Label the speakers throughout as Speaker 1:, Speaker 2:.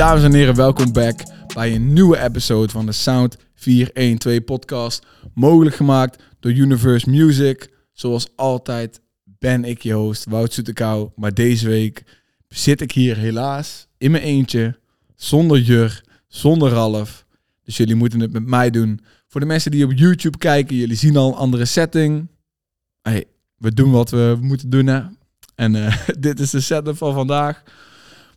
Speaker 1: Dames en heren, welkom back bij een nieuwe episode van de Sound 412 podcast. Mogelijk gemaakt door Universe Music. Zoals altijd ben ik je host, Wout Soetekou. Maar deze week zit ik hier helaas in mijn eentje, zonder Jur, zonder Ralf. Dus jullie moeten het met mij doen. Voor de mensen die op YouTube kijken, jullie zien al een andere setting. Hey, we doen wat we moeten doen. En eh, dit is de setup van vandaag.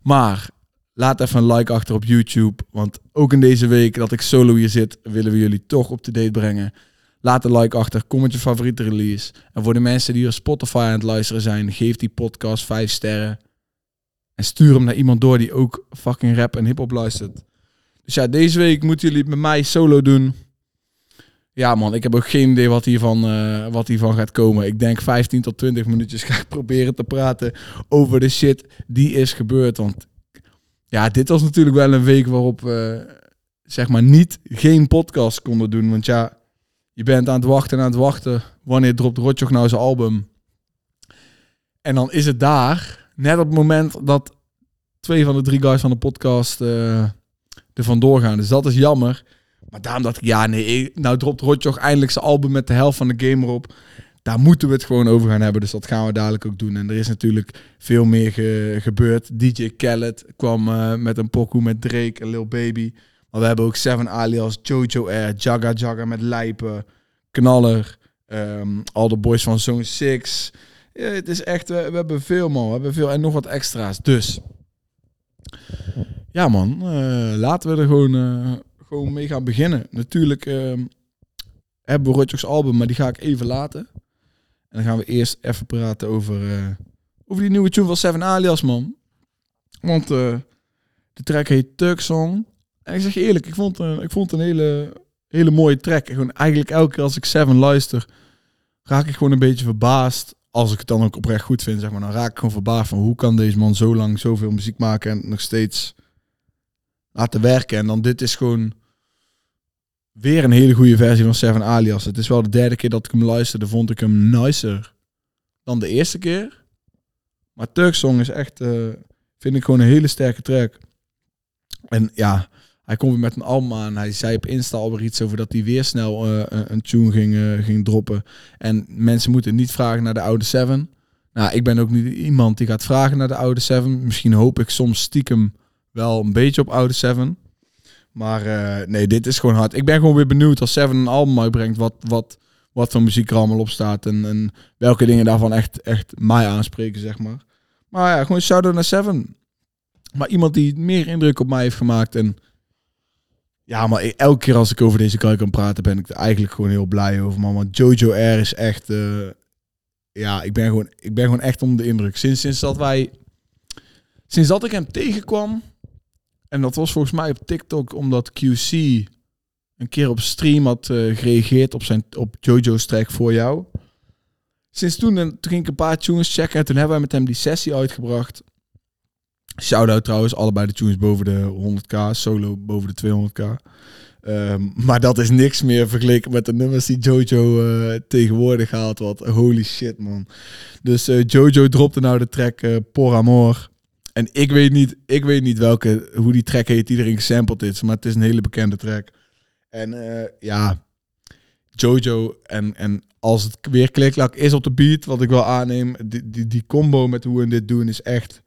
Speaker 1: Maar laat even een like achter op YouTube. Want ook in deze week dat ik solo hier zit, willen we jullie toch op to date brengen. Laat een like achter, kom met je favoriete release. En voor de mensen die op Spotify aan het luisteren zijn, geef die podcast 5 sterren. En stuur hem naar iemand door die ook fucking rap en hip-hop luistert. Dus ja, deze week moeten jullie met mij solo doen. Ja man, ik heb ook geen idee wat hiervan, eh, wat hiervan gaat komen. Ik denk 15 tot 20 minuutjes ga ik proberen te praten over de shit die is gebeurd. Want ja, dit was natuurlijk wel een week waarop we zeg maar niet geen podcast konden doen. Want ja, je bent aan het wachten en aan het wachten. Wanneer dropt Rotjoch nou zijn album? En dan is het daar, net op het moment dat twee van de drie guys van de podcast uh, er vandoor gaan. Dus dat is jammer. Maar daarom dacht ik, ja nee, nou dropt Rotjoch eindelijk zijn album met de helft van de game erop. Daar moeten we het gewoon over gaan hebben. Dus dat gaan we dadelijk ook doen. En er is natuurlijk veel meer gebeurd. DJ Khaled kwam uh, met een pokoe met Drake en Lil Baby. Maar we hebben ook Seven alias, Jojo Air, Jagga Jagga met Lijpen, Knaller, um, al de boys van Zone 6. Ja, het is echt, we, hebben veel man, we hebben veel en nog wat extra's. Dus, ja man, uh, laten we er gewoon, uh, gewoon mee gaan beginnen. Natuurlijk uh, hebben we Rotjoch's album, maar die ga ik even laten. En dan gaan we eerst even praten over, uh, over die nieuwe tune van Seven Alias, man. Want uh, de track heet Turk Song. En ik zeg je eerlijk, ik vond, uh, ik vond een hele, hele mooie track. Gewoon eigenlijk elke keer als ik Seven luister, raak ik gewoon een beetje verbaasd. Als ik het dan ook oprecht goed vind, zeg maar. Dan raak ik gewoon verbaasd van hoe kan deze man zo lang zoveel muziek maken en nog steeds laten werken. En dan dit is gewoon weer een hele goede versie van Seven Alias. Het is wel de derde keer dat ik hem luisterde, vond ik hem nicer dan de eerste keer. Maar Turk Song is echt, uh, vind ik gewoon een hele sterke track. En ja, hij komt weer met een album aan. Hij zei op Insta al iets over dat hij weer snel uh, een tune ging, uh, ging droppen. En mensen moeten niet vragen naar de oude Seven. Nou, ik ben ook niet iemand die gaat vragen naar de oude Seven. Misschien hoop ik soms stiekem wel een beetje op oude Seven. Maar uh, nee, dit is gewoon hard. Ik ben gewoon weer benieuwd als Seven een album uitbrengt, wat, wat, wat voor muziek er allemaal op staat. En, en welke dingen daarvan echt, echt mij aanspreken, zeg maar. Maar ja, gewoon shout-out naar Seven. Maar iemand die meer indruk op mij heeft gemaakt. En ja, maar elke keer als ik over deze guy kan praten, ben ik er eigenlijk gewoon heel blij over, man. Want Jojo R is echt... Uh, ja, ik ben, gewoon, ik ben gewoon echt onder de indruk. Sinds, sinds dat wij... Sinds dat ik hem tegenkwam en dat was volgens mij op TikTok omdat QC een keer op stream had uh, gereageerd op, zijn, op Jojo's track voor jou. Sinds toen, en, toen ging ik een paar tunes checken en toen hebben wij met hem die sessie uitgebracht. Shout-out trouwens, allebei de tunes boven de 100k, solo boven de 200k. Um, maar dat is niks meer vergeleken met de nummers die Jojo uh, tegenwoordig haalt. Wat holy shit, man. Dus uh, Jojo dropte nou de track uh, Por Amor. En ik weet niet, ik weet niet welke, hoe die track heet die erin gesampled is, maar het is een hele bekende track. En uh, ja, Jojo en, en als het weer kliklak is op de beat, wat ik wel aanneem, die, die, die combo met hoe we dit doen is echt...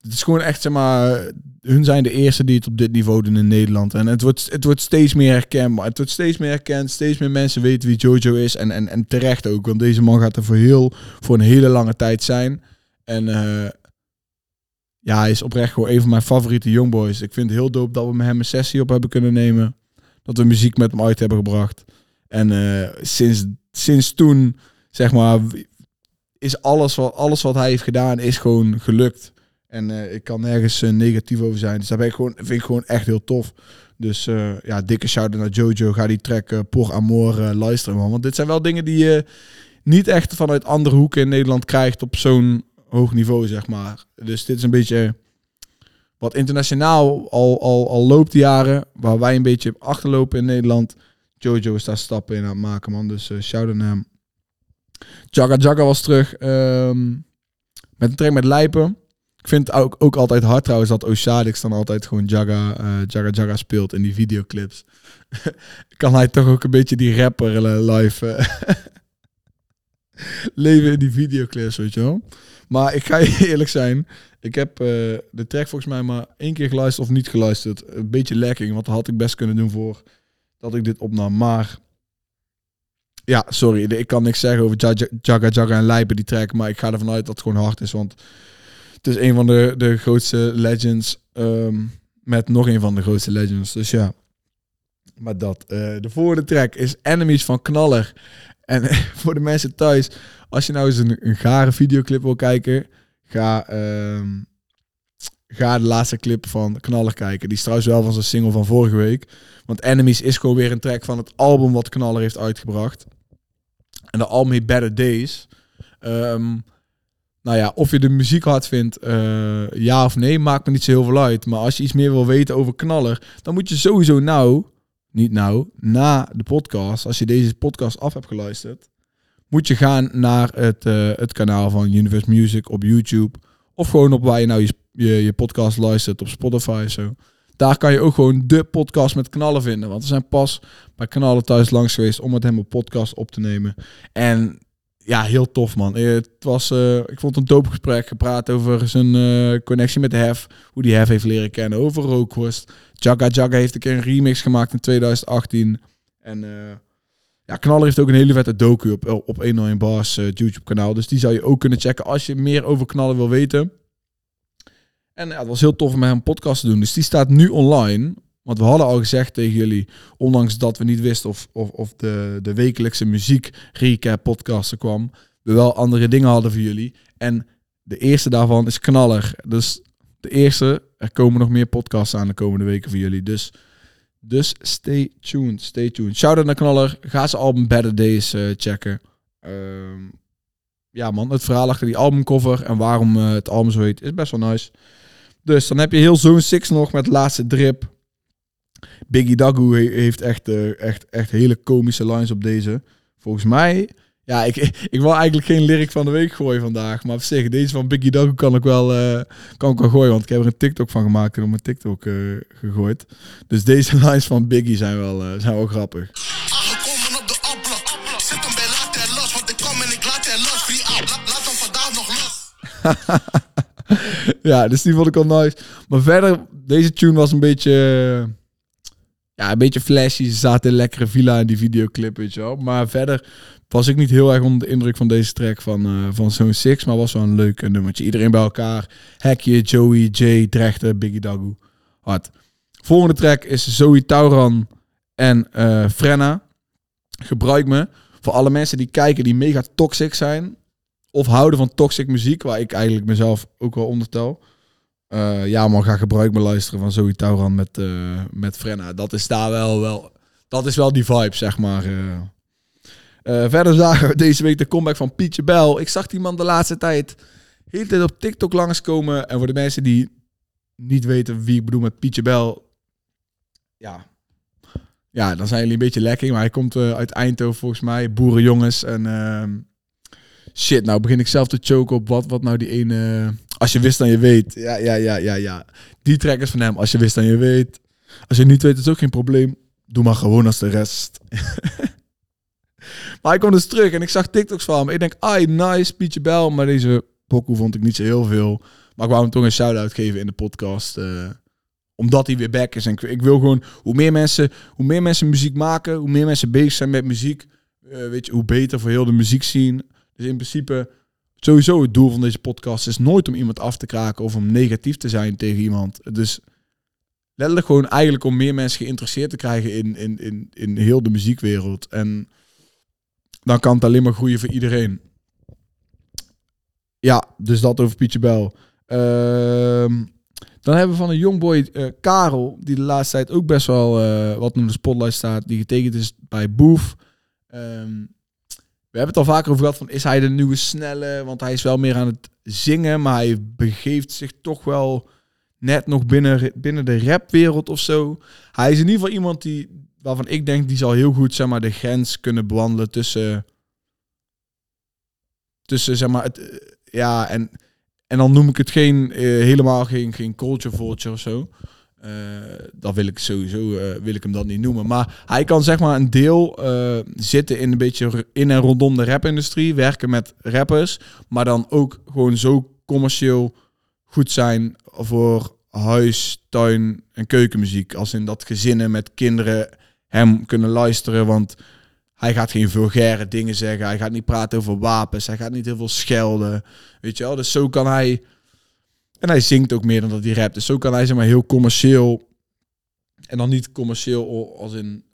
Speaker 1: Het is gewoon echt, zeg maar, hun zijn de eerste die het op dit niveau doen in Nederland. En het wordt, het wordt steeds meer herkenbaar. Het wordt steeds meer herkend. Steeds meer mensen weten wie Jojo is. En, en, en terecht ook, want deze man gaat er voor, heel, voor een hele lange tijd zijn. En uh, ja, hij is oprecht gewoon een van mijn favoriete youngboys. Ik vind het heel dope dat we met hem een sessie op hebben kunnen nemen. Dat we muziek met hem uit hebben gebracht. En uh, sinds, sinds toen, zeg maar, is alles wat, alles wat hij heeft gedaan, is gewoon gelukt. En uh, ik kan nergens uh, negatief over zijn. Dus dat ben ik gewoon, vind ik gewoon echt heel tof. Dus ja, dikke shout-out naar Jojo. Ga die track Por Amor luisteren, man. Want dit zijn wel dingen die je niet echt vanuit andere hoeken in Nederland krijgt op zo'n hoog niveau, zeg maar. Dus dit is een beetje wat internationaal al, al, al loopt jaren, waar wij een beetje achterlopen in Nederland. Jojo is daar stappen in aan het maken, man. Dus uh, shout naar hem. Jagga Jagga was terug um, met een track met Lijpen. Ik vind het ook, ook altijd hard trouwens dat Osadix dan altijd gewoon Jaga, uh, Jaga Jaga speelt in die videoclips. kan hij toch ook een beetje die rapper eh, live uh, leven in die videoclips, weet je wel. Maar ik ga je eerlijk zijn. Ik heb uh, de track volgens mij maar één keer geluisterd of niet geluisterd. Een beetje lekking, want dat had ik best kunnen doen voor dat ik dit opnam. Maar ja, sorry, ik kan niks zeggen over Jaga Jaga en Lijpen die track. Maar ik ga ervan uit dat het gewoon hard is, want het is een van de, de grootste legends. Um, met nog een van de grootste legends. Dus ja. Maar dat. Uh, de volgende track is Enemies van Knaller. En voor de mensen thuis, als je nou eens een, gare videoclip wil kijken, ga, um, ga de laatste clip van Knaller kijken. Die is trouwens wel van zijn single van vorige week. Want Enemies is gewoon weer een track van het album wat Knaller heeft uitgebracht. En de album Better Days. Um, nou ja, of je de muziek hard vindt, uh, ja of nee, maakt me niet zo heel veel uit. Maar als je iets meer wil weten over Knaller, dan moet je sowieso nou, niet nou, na de podcast, als je deze podcast af hebt geluisterd, moet je gaan naar het, uh, het kanaal van Universe Music op YouTube. Of gewoon op waar je nou je, je, podcast luistert, op Spotify zo. Daar kan je ook gewoon de podcast met knallen vinden. Want we zijn pas bij knallen thuis langs geweest om hem een podcast op te nemen. En ja, heel tof man. Eh, het was, uh, ik vond een dope gesprek. Gepraat over zijn uh, connectie met Hef. Hoe die Hef heeft leren kennen. Over Rookworst. Jagga Jagga heeft een keer een remix gemaakt in 2018. En uh, ja, Knaller heeft ook een hele vette docu op, op 101 Bars YouTube kanaal. Dus die zou je ook kunnen checken als je meer over Knallen wil weten. En ja, het was heel tof om met hem een podcast te doen. Dus die staat nu online. Want we hadden al gezegd tegen jullie, ondanks dat we niet wisten of, of, of de, de wekelijkse muziek recap podcast kwam, we wel andere dingen hadden voor jullie. En de eerste daarvan is knaller. Dus de eerste, er komen nog meer podcasts aan de komende weken voor jullie. Dus, dus stay tuned, stay tuned. Shout-out naar knaller. Ga zijn album Better Days uh, checken. Uh, ja man, het verhaal achter die albumcover en waarom uh, het album zo heet, is best wel nice. Dus dan heb je heel Zone 6 nog met laatste drip. Biggie Dagu heeft echt, uh, echt, echt hele komische lines op deze. Volgens mij, ja, ik, ik wil eigenlijk geen lyric van de week gooien vandaag. Maar op zich, deze van Biggie Dagu kan ik wel, uh, kan ik wel gooien. Want ik heb er een TikTok van gemaakt en op mijn TikTok uh, gegooid. Dus deze lines van Biggie zijn wel, uh, zijn wel grappig. Ja, dus die vond ik wel nice. Maar verder, deze tune was een beetje ja, een beetje flashy. Ze zaten in lekkere villa in die videoclip, weet. Maar verder was ik niet heel erg onder de indruk van deze track van, uh, van Zone 6. Maar was wel een leuk nummertje. Iedereen bij elkaar. Hekje, Joey, Jay, Drechter, Biggie Dagu. Hard. Volgende track is Zoe Tauran en uh, Frenna. Gebruik me. Voor alle mensen die kijken die mega toxic zijn. Of houden van toxic muziek. Waar ik eigenlijk mezelf ook wel ondertel. Uh, ja, maar ga gebruik me luisteren van Zoe Tauran met, uh, met Frenna. Dat is daar wel, wel, dat is wel die vibe, zeg maar. Uh, verder zagen we deze week de comeback van Pietje Bel. Ik zag die man de laatste tijd heel tijd op TikTok langskomen. En voor de mensen die niet weten wie ik bedoel met Pietje Bel. Ja, ja dan zijn jullie een beetje lekker. Maar hij komt uit Eindhoven volgens mij. Boerenjongens. En ehm, shit, nou begin ik zelf te choken op wat, wat nou die ene... Als je wist dan je weet. Ja, ja, ja, ja, ja. Die track is van hem. Als je wist dan je weet. Als je niet weet, is ook geen probleem. Doe maar gewoon als de rest. maar ik kwam dus terug en ik zag TikToks van hem. Ik denk, ai, nice, Pietje Bel. Maar deze pokoe vond ik niet zo heel veel. Maar ik wou hem toch een shout-out geven in de podcast. Uh, omdat hij weer back is. En ik, wil gewoon, hoe meer, mensen, hoe meer mensen muziek maken, hoe meer mensen bezig zijn met muziek, uh, weet je, hoe beter voor heel de muziek zien. Dus in principe sowieso het doel van deze podcast is nooit om iemand af te kraken of om negatief te zijn tegen iemand. Dus letterlijk gewoon eigenlijk om meer mensen geïnteresseerd te krijgen in, in, in, in heel de muziekwereld. En dan kan het alleen maar groeien voor iedereen. Ja, dus dat over Pietje Bel. Ehm, dan hebben we van een jongboy uh, Karel, die de laatste tijd ook best wel uh, wat in de spotlight staat, die getekend is bij Boef. Um, we hebben het al vaker over gehad van is hij de nieuwe snelle? Want hij is wel meer aan het zingen, maar hij begeeft zich toch wel net nog binnen, binnen de rapwereld of zo. Hij is in ieder geval iemand die, waarvan ik denk, die zal heel goed zeg maar, de grens kunnen bewandelen tussen, tussen zeg maar, het, ja, en, En dan noem ik het geen, eh, helemaal geen, geen culture vulture of zo. Uh, dat wil ik sowieso uh, wil ik hem dan niet noemen. Maar hij kan zeg maar een deel zitten in een beetje in en rondom de rapindustrie. Werken met rappers. Maar dan ook gewoon zo commercieel goed zijn voor huis, tuin en keukenmuziek. Als in dat gezinnen met kinderen hem kunnen luisteren. Want hij gaat geen vulgaire dingen zeggen. Hij gaat niet praten over wapens. Hij gaat niet heel veel schelden. Weet je wel? Dus zo kan hij. En hij zingt ook meer dan dat hij rapt. Dus zo kan hij zeg maar heel commercieel. En dan niet commercieel als in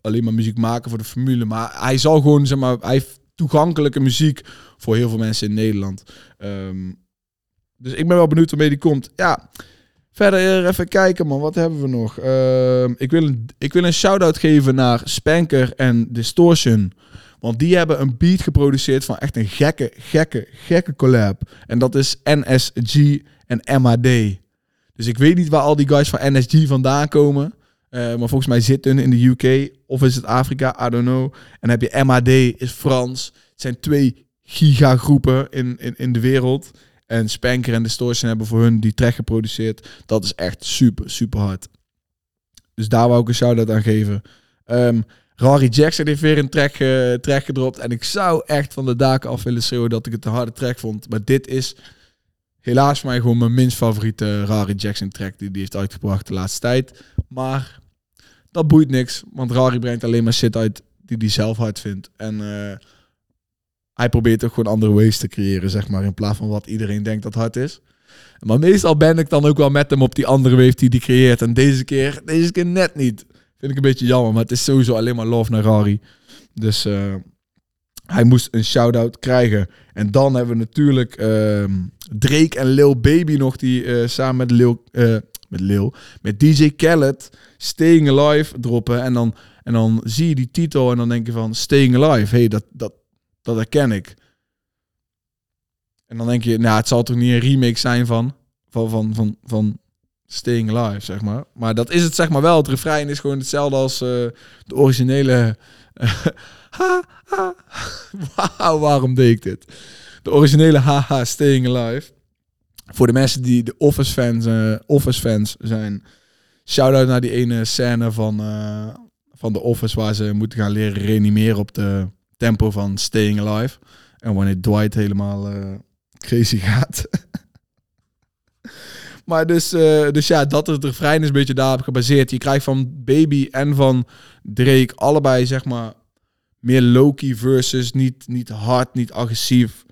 Speaker 1: alleen maar muziek maken voor de formule. Maar hij zal gewoon, zeg maar, hij heeft toegankelijke muziek voor heel veel mensen in Nederland. Ehm, dus ik ben wel benieuwd waarmee die komt. Ja, verder even kijken man, wat hebben we nog? Uh, ik, wil ik wil een shout-out geven naar Spanker en Distortion. Want die hebben een beat geproduceerd van echt een gekke, gekke, gekke collab. En dat is NSG en MAD. Dus ik weet niet waar al die guys van NSG vandaan komen. Uh, maar volgens mij zitten in de UK. Of is het Afrika? I don't know. En heb je MAD, is Frans. Het zijn twee gigagroepen in, in, in de wereld. En Spanker en Distortion hebben voor hun die track geproduceerd. Dat is echt super, super hard. Dus daar wou ik een shout-out aan geven. Um, Rari Jackson heeft weer een track, uh, track gedropt. En ik zou echt van de daken af willen schreeuwen dat ik het een harde track vond. Maar dit is helaas voor mij gewoon mijn minst favoriete Rari Jackson track die hij heeft uitgebracht de laatste tijd. Maar dat boeit niks. Want Rari brengt alleen maar shit uit die hij zelf hard vindt. En... Uh, hij probeert ook gewoon andere ways te creëren, zeg maar, in plaats van wat iedereen denkt dat hard is. Maar meestal ben ik dan ook wel met hem op die andere wave die hij creëert. En deze keer, deze keer net niet. Vind ik een beetje jammer, maar het is sowieso alleen maar love naar Rari. Dus uh, hij moest een shout-out krijgen. En dan hebben we natuurlijk uh, Drake en Lil Baby nog, die uh, samen met Lil, uh, met Lil, met DJ Khaled, Staying Alive droppen. En dan, en dan zie je die titel en dan denk je van, Staying Alive, hey, dat, dat, dat herken ik. En dan denk je, nou, het zal toch niet een remake zijn van, van, van, van, van Staying Alive, zeg maar. Maar dat is het, zeg maar wel. Het refrein is gewoon hetzelfde als uh, de originele... ha, ha. Waarom deed ik dit? De originele haha Staying Alive. Voor de mensen die de Office fans, uh, Office fans zijn. Shout-out naar die ene scène van, uh, van de Office waar ze moeten gaan leren reanimeren op de tempo van Staying Alive. En wanneer Dwight helemaal crazy gaat. Maar dus, uh, dus ja, dat het refrein is een beetje daarop gebaseerd. Je krijgt van Baby en van Drake allebei zeg maar meer low-key versus niet, niet hard, niet agressief.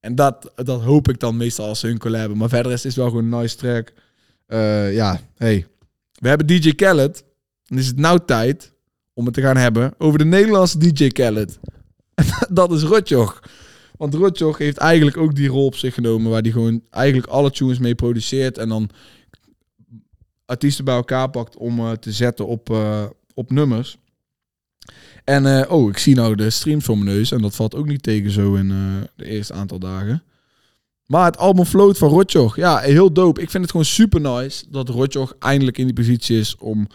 Speaker 1: En dat, dat hoop ik dan meestal als ze hun collab Maar verder is het wel gewoon een nice track. Uh, ja, hey. We hebben DJ Khaled. En is het nou tijd om het te gaan hebben over de Nederlandse DJ Khaled. dat is Rotjoch. Want Rotjoch heeft eigenlijk ook die rol op zich genomen waar hij gewoon eigenlijk alle tunes mee produceert en dan artiesten bij elkaar pakt om uh, te zetten op, uh, op nummers. En uh, oh, ik zie nou de streams voor mijn neus en dat valt ook niet tegen zo in de eerste aantal dagen. Maar het album Float van Rotjoch, ja, heel dope. Ik vind het gewoon super nice dat Rotjoch eindelijk in die positie is om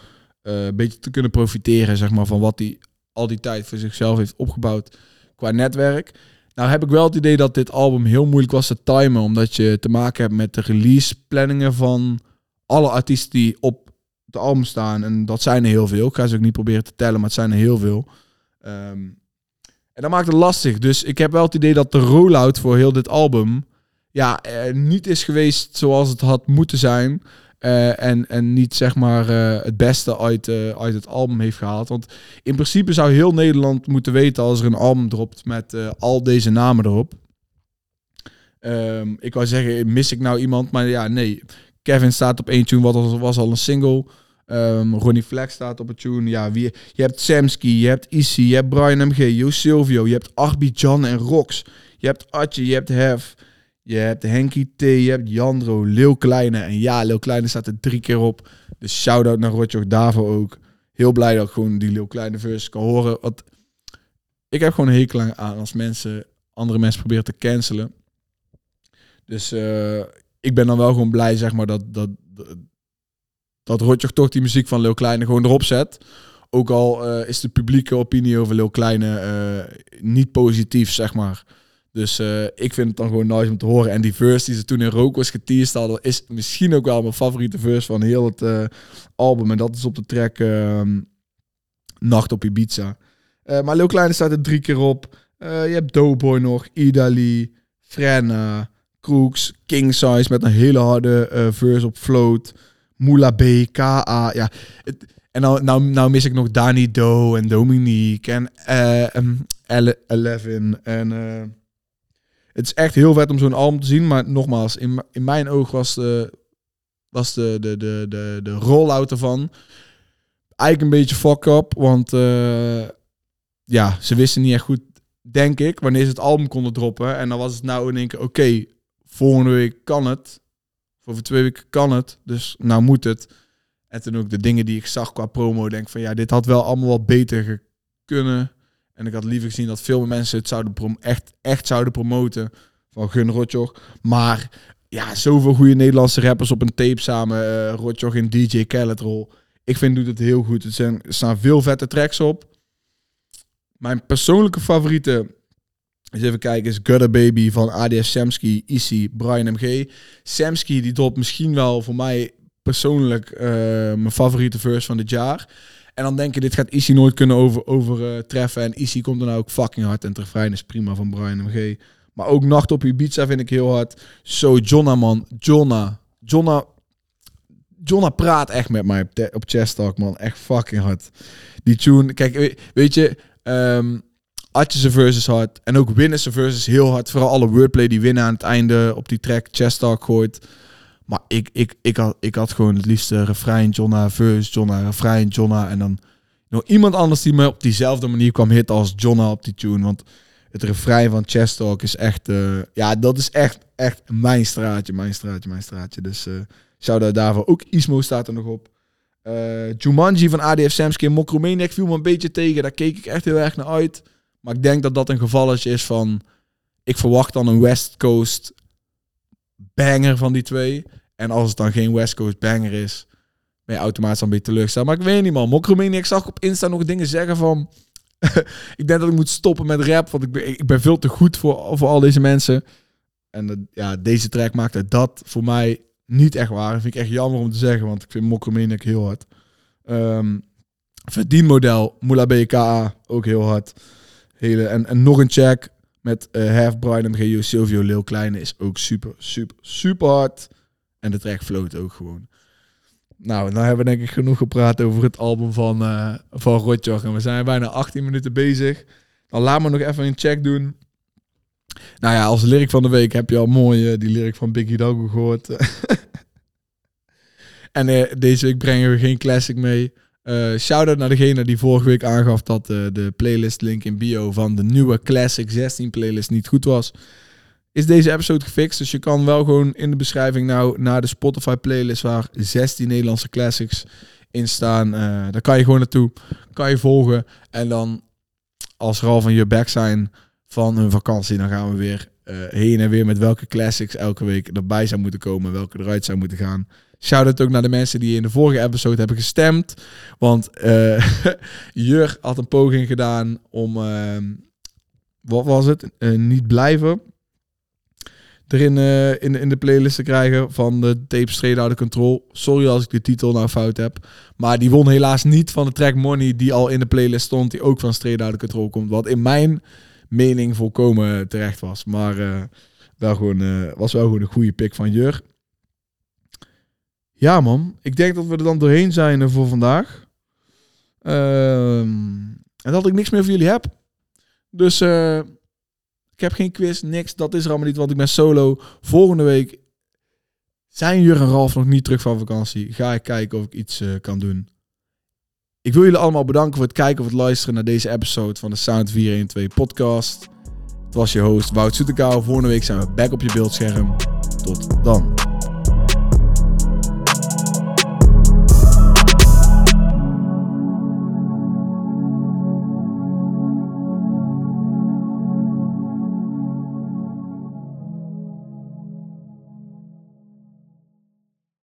Speaker 1: een beetje te kunnen profiteren zeg maar, van wat hij al die tijd voor zichzelf heeft opgebouwd qua netwerk. Nou heb ik wel het idee dat dit album heel moeilijk was te timen, omdat je te maken hebt met de release planningen van alle artiesten die op het album staan. En dat zijn er heel veel. Ik ga ze ook niet proberen te tellen, maar het zijn er heel veel. Um, en dat maakt het lastig. Dus ik heb wel het idee dat de rollout voor heel dit album ja, niet is geweest zoals het had moeten zijn. Uh, en, en niet zeg maar uh, het beste uit, uh, uit het album heeft gehaald. Want in principe zou heel Nederland moeten weten als er een album dropt met al deze namen erop. Um, ik wou zeggen, mis ik nou iemand? Maar ja, nee. Kevin staat op één tune, wat was, was al een single. Um, Ronnie Flex staat op een tune. Ja, wie, je hebt Samsky, je hebt Issy, je hebt Brian MG, Jo Silvio, je hebt Arby, Jan en Rox. Je hebt Atje, je hebt Hef. Je hebt Henky T, je hebt Jandro, Leeuw Kleine. En ja, Leeuw Kleine staat er drie keer op. Dus shout-out naar Rotjoch Davo ook. Heel blij dat ik gewoon die Leeuw Kleine verse kan horen. Want ik heb gewoon een hekel aan als mensen andere mensen proberen te cancelen. Dus uh, ik ben dan wel gewoon blij, zeg maar, dat, dat, dat Rotjoch toch die muziek van Leeuw Kleine gewoon erop zet. Ook al uh, is de publieke opinie over Leeuw Kleine uh, niet positief, zeg maar. Dus eh, ik vind het dan gewoon nice om te horen. En die verse die ze toen in Rokos geteased hadden, is misschien ook wel mijn favoriete verse van heel het eh, album. En dat is op de track ehm, Nacht op Ibiza. Uh, maar Lil Kleine staat er drie keer op. je hebt Doughboy nog, Idali, Frenna, Crooks, King Size met een hele harde verse op Float. Moula B, K.A. Ja, en nou, nou, nou mis ik nog Dani Do en Dominique en Eleven en het is echt heel vet om zo'n album te zien. Maar nogmaals, in, in mijn oog was de, was de, de, de, de, de rollout ervan eigenlijk een beetje fuck up. Want uh, ja, ze wisten niet echt goed, denk ik, wanneer ze het album konden droppen. En dan was het nou in één keer, oké, volgende week kan het. Over twee weken kan het. Dus nou moet het. En toen ook de dingen die ik zag qua promo, denk van ja, dit had wel allemaal wat beter kunnen. En ik had liever gezien dat veel meer mensen het zouden echt, echt zouden promoten van Gun Rotjoch. Maar ja, zoveel goede Nederlandse rappers op een tape samen. Uh, Rotjoch in DJ Khaled. Ik vind doet het heel goed. Er, zijn, er staan veel vette tracks op. Mijn persoonlijke favoriete, eens even kijken, is Gutter Baby van ADS Samsky, Easy, Brian MG. Samsky die dropt misschien wel voor mij persoonlijk uh, mijn favoriete verse van dit jaar. En dan denk je, dit gaat Issy nooit kunnen overtreffen. Over, en Issy komt dan ook fucking hard. En het refrein is prima van Brian MG. Maar ook Nacht op Ibiza vind ik heel hard. Zo, Jonna man. Jonna. Jonna. Jonna praat echt met mij op, op Talk, man. Echt fucking hard. Die tune. Kijk, weet je... Um, Atje versus hard. En ook Winnen versus heel hard. Vooral alle wordplay die winnen aan het einde op die track Chess Talk gooit. Maar ik, ik, ik, had, ik had gewoon het liefste refrein Jonna, verse Jonna, refrein Jonna. En dan nog iemand anders die me op diezelfde manier kwam hitten als Jonna op die tune. Want het refrein van Chess Talk is echt... Uh, ja, dat is echt, echt mijn straatje, mijn straatje, mijn straatje. Dus uh, shout-out daarvoor. Ook Ismo staat er nog op. Uh, Jumanji van ADF Samsky en Mokromaniac viel me een beetje tegen. Daar keek ik echt heel erg naar uit. Maar ik denk dat dat een gevalletje is van... Ik verwacht dan een West Coast banger van die twee. En als het dan geen West Coast banger is, ben je automatisch een beetje teleurgesteld. Maar ik weet niet, man. Mokromini, ik zag op Insta nog dingen zeggen van... ik denk dat ik moet stoppen met rap, want ik ben, ik ben veel te goed voor, voor al deze mensen. En ja, deze track maakte dat voor mij niet echt waar. Dat vind ik echt jammer om te zeggen, want ik vind Mokromaniac heel hard. Um, verdienmodel, Moula BKA, ook heel hard. Hele, en, en nog een check met uh, Half Brian MGU, Silvio Lil Kleine is ook super, super, super hard. En de track float ook gewoon. Nou, nou hebben we denk ik genoeg gepraat over het album van, uh, van Rotjoch. En we zijn bijna 18 minuten bezig. Dan laat me nog even een check doen. Nou ja, als lyric van de week heb je al mooi uh, die lyric van Biggie Doggo gehoord. en uh, deze week brengen we geen classic mee. Uh, Shout-out naar degene die vorige week aangaf dat de playlist link in bio van de nieuwe Classic 16 playlist niet goed was is deze episode gefixt. Dus je kan wel gewoon in de beschrijving nou naar de Spotify playlist waar 16 Nederlandse classics in staan. Uh, daar kan je gewoon naartoe. Kan je volgen. En dan als al van je back zijn van hun vakantie, dan gaan we weer uh, heen en weer met welke classics elke week erbij zou moeten komen. Welke eruit zou moeten gaan. Shout-out ook naar de mensen die in de vorige episode hebben gestemd. Want uh, Jur had een poging gedaan om... Ehm, wat was het? niet blijven erin uh, in, in de playlist te krijgen van de tape Straight Out of Control. Sorry als ik de titel nou fout heb. Maar die won helaas niet van de track Money die al in de playlist stond. Die ook van Straight Out Control komt. Wat in mijn mening volkomen terecht was. Maar uh, wel gewoon, uh, was wel gewoon een goede pick van Jur. Ja man, ik denk dat we er dan doorheen zijn voor vandaag. Ehm, en dat ik niks meer voor jullie heb. Dus... Ik heb geen quiz, niks. Dat is er allemaal niet, want ik ben solo. Volgende week zijn Jur en Ralf nog niet terug van vakantie. Ga ik kijken of ik iets uh, kan doen. Ik wil jullie allemaal bedanken voor het kijken of het luisteren naar deze episode van de Sound 412 podcast. Het was je host Wout Soetekau. Volgende week zijn we back op je beeldscherm. Tot dan.